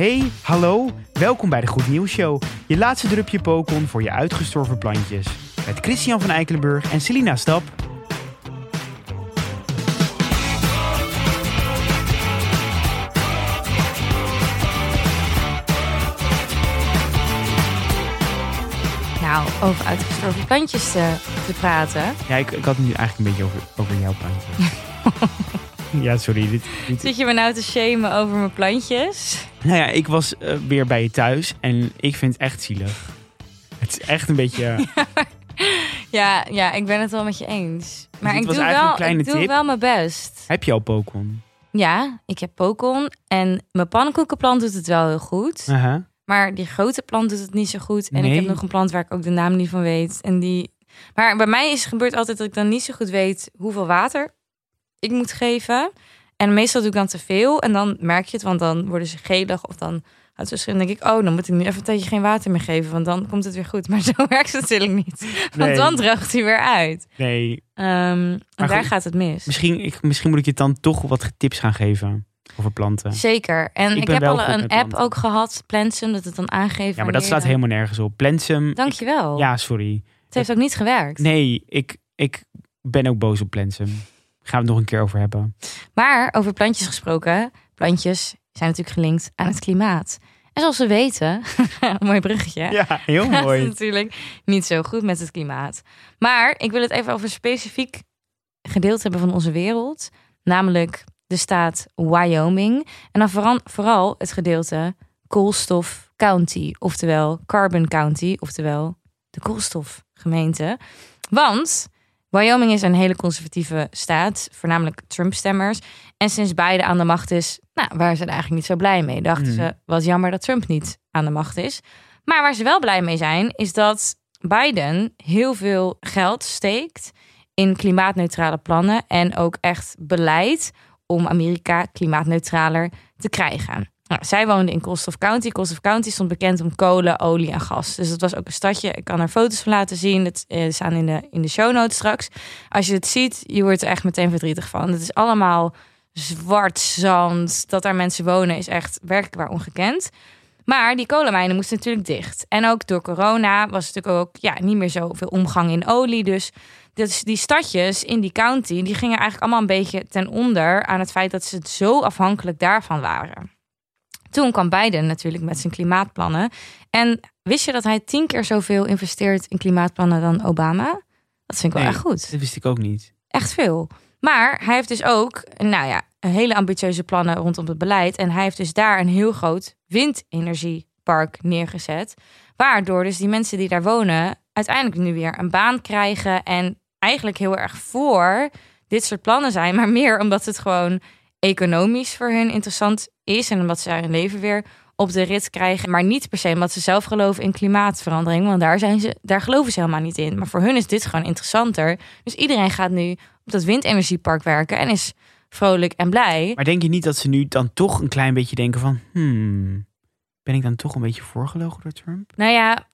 Hey, hallo. Welkom bij de Goed Nieuws Show. Je laatste drupje pokon voor je uitgestorven plantjes. Met Christian van Eikelenburg en Selina Stap. Nou, over uitgestorven plantjes te, te praten. Ja, ik, ik had het nu eigenlijk een beetje over, over jouw plantje. ja, sorry. Dit, dit- Zit je me nou te shamen over mijn plantjes? Nou ja, ik was eh, weer bij je thuis en ik vind het echt zielig. Het is echt een beetje... Ja, ja, ik ben het wel met je eens. Maar dit ik doe, wel, een kleine ik doe wel mijn best. Heb je al pokon? Ja, ik heb pokon en mijn pannenkoekenplant doet het wel heel goed. Maar die grote plant doet het niet zo goed. En Nee. ik heb nog een plant waar ik ook de naam niet van weet. En die... Maar bij mij is het gebeurt altijd dat ik dan niet zo goed weet hoeveel water ik moet geven. En meestal doe ik dan te veel. En dan merk je het, want dan worden ze gelig of dan houdt ze dan denk ik, oh, dan moet ik nu even een tijdje geen water meer geven. Want dan komt het weer goed. Maar zo werkt het natuurlijk niet. Want Nee. dan droogt hij weer uit. Nee, Ehm, en Maar daar goed, gaat het mis. misschien, ik, misschien moet ik je dan toch wat tips gaan geven over planten. Zeker. En Ik ik, heb al een app planten. ook gehad, Plantsum, dat het dan aangeeft. Ja, maar dat je- helemaal nergens op. Plensum. Dankjewel. Ja, sorry. Het heeft ook niet gewerkt. Nee, ik, ik ben ook boos op Plensum. Gaan we het nog een keer over hebben. Maar over plantjes gesproken, plantjes zijn natuurlijk gelinkt aan het klimaat. En zoals we weten, mooi bruggetje. Ja, heel mooi. natuurlijk niet zo goed met het klimaat. Maar ik wil het even over een specifiek gedeelte hebben van onze wereld. Namelijk de staat Wyoming. En dan vooral, vooral het gedeelte Koolstof County. Oftewel Carbon County. Oftewel de koolstofgemeente. Want Wyoming is een hele conservatieve staat. Voornamelijk Trump-stemmers. En sinds Biden aan de macht is, nou, waren ze er eigenlijk niet zo blij mee. Dachten Hmm. ze, wat jammer dat Trump niet aan de macht is. Maar waar ze wel blij mee zijn, is dat Biden heel veel geld steekt in klimaatneutrale plannen en ook echt beleid om Amerika klimaatneutraler te krijgen. Nou, zij woonde in Koolstof County. Koolstof County stond bekend om kolen, olie en gas. Dus dat was ook een stadje. Ik kan er foto's van laten zien. Dat eh, staan in de, in de show notes straks. Als je het ziet, je wordt er echt meteen verdrietig van. Het is allemaal zwart zand. Dat daar mensen wonen is echt werkelijk waar ongekend. Maar die kolenmijnen moesten natuurlijk dicht. En ook door corona was het natuurlijk ook ja, niet meer zoveel omgang in olie. Dus, dus die stadjes in die county, die gingen eigenlijk allemaal een beetje ten onder aan het feit dat ze zo afhankelijk daarvan waren. Toen kwam Biden natuurlijk met zijn klimaatplannen. En wist je dat hij tien keer zoveel investeert in klimaatplannen dan Obama? Dat vind ik wel Nee. echt goed Dat wist ik ook niet. echt veel. Maar hij heeft dus ook, nou ja, hele ambitieuze plannen rondom het beleid. En hij heeft dus daar een heel groot windenergiepark neergezet. Waardoor dus die mensen die daar wonen uiteindelijk nu weer een baan krijgen. En eigenlijk heel erg voor dit soort plannen zijn. Maar meer omdat het gewoon economisch voor hun interessant is. En omdat ze hun leven weer op de rit krijgen. Maar niet per se omdat ze zelf geloven in klimaatverandering. Want daar, zijn ze, daar geloven ze helemaal niet in. Maar voor hun is dit gewoon interessanter. Dus iedereen gaat nu op dat windenergiepark werken. En is vrolijk en blij. Maar denk je niet dat ze nu dan toch een klein beetje denken van... Hmm, ben ik dan toch een beetje voorgelogen door Trump? Nou ja,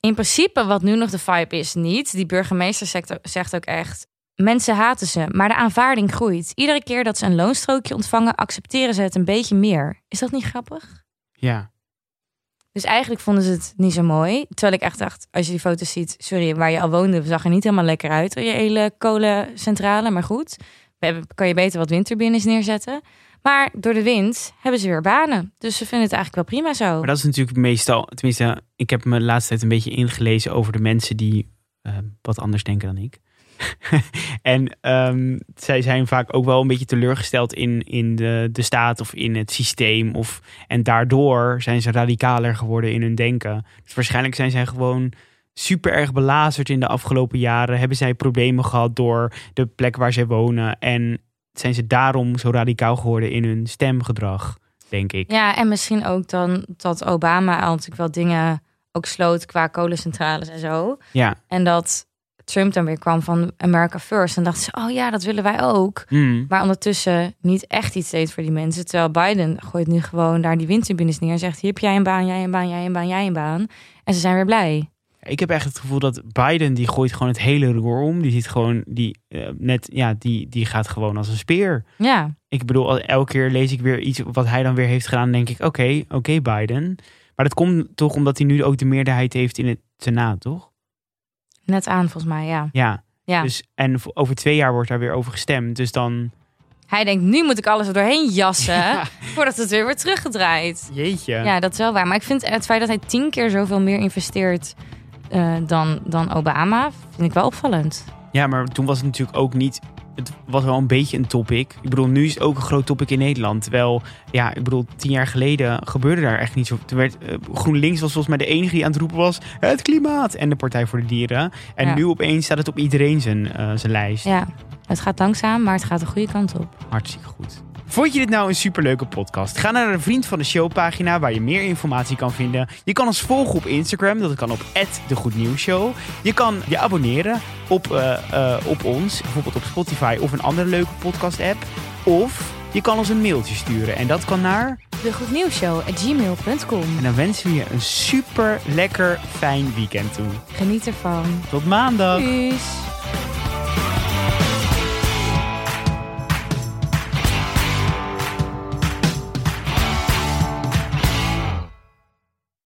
in principe wat nu nog de vibe is niet. Die burgemeester zegt, zegt ook echt... Mensen haten ze, maar de aanvaarding groeit. Iedere keer dat ze een loonstrookje ontvangen... accepteren ze het een beetje meer. Is dat niet grappig? Ja. Dus eigenlijk vonden ze het niet zo mooi. Terwijl ik echt dacht, als je die foto's ziet... Sorry, waar je al woonde, zag er niet helemaal lekker uit. Je hele kolencentrale, maar goed. We hebben, kan je beter wat windturbines neerzetten. Maar door de wind hebben ze weer banen. Dus ze vinden het eigenlijk wel prima zo. Maar dat is natuurlijk meestal... Tenminste, ik heb me de laatste tijd een beetje ingelezen over de mensen die eh, wat anders denken dan ik. en ehm, zij zijn vaak ook wel een beetje teleurgesteld in, in de, de staat of in het systeem. Of, en daardoor zijn ze radicaler geworden in hun denken. Dus waarschijnlijk zijn zij gewoon super erg belazerd in de afgelopen jaren. Hebben zij problemen gehad door de plek waar zij wonen. En zijn ze daarom zo radicaal geworden in hun stemgedrag, denk ik. Ja, en misschien ook dan dat Obama al natuurlijk wel dingen ook sloot qua kolencentrales en zo. Ja. En dat Trump dan weer kwam van America First. En dachten ze, oh ja, dat willen wij ook. Mm. Maar ondertussen niet echt iets deed voor die mensen. Terwijl Biden gooit nu gewoon daar die windturbines neer. En zegt, hier heb jij een baan, jij een baan, jij een baan, jij een baan. En ze zijn weer blij. Ik heb echt het gevoel dat Biden die gooit gewoon het hele roer om. Die ziet gewoon die eh, net ja die die gaat gewoon als een speer. Ja, Ik bedoel, elke keer lees ik weer iets wat hij dan weer heeft gedaan. Denk ik, oké, oké Biden. Maar dat komt toch omdat hij nu ook de meerderheid heeft in het Senaat, toch? Net aan volgens mij, ja. Ja. ja. Dus, en over twee jaar wordt daar weer over gestemd. Dus dan, Hij denkt, nu moet ik alles er doorheen jassen, voordat het weer wordt teruggedraaid. jeetje. Ja, dat is wel waar. Maar ik vind het feit dat hij tien keer zoveel meer investeert eh, dan, dan Obama, vind ik wel opvallend. Ja, maar toen was het natuurlijk ook niet. Het was wel een beetje een topic. Ik bedoel, nu is het ook een groot topic in Nederland. Terwijl, ja, ik bedoel, tien jaar geleden gebeurde daar echt niet zo. Toen werd, eh, GroenLinks was volgens mij de enige die aan het roepen was: het klimaat en de Partij voor de Dieren. En Ja. nu opeens staat het op iedereen zijn, eh, zijn lijst. Ja, het gaat langzaam, maar het gaat de goede kant op. Hartstikke goed. Vond je dit nou een superleuke podcast? Ga naar de Vriend van de Show pagina waar je meer informatie kan vinden. Je kan ons volgen op Instagram, dat kan op @degoednieuwsshow. Je kan je abonneren op, eh, eh, op ons, bijvoorbeeld op Spotify of een andere leuke podcast app. Of je kan ons een mailtje sturen en dat kan naar... De goednieuwsshow.gmail.com. En dan wensen we je een super lekker fijn weekend toe. Geniet ervan. Tot maandag! Tjus.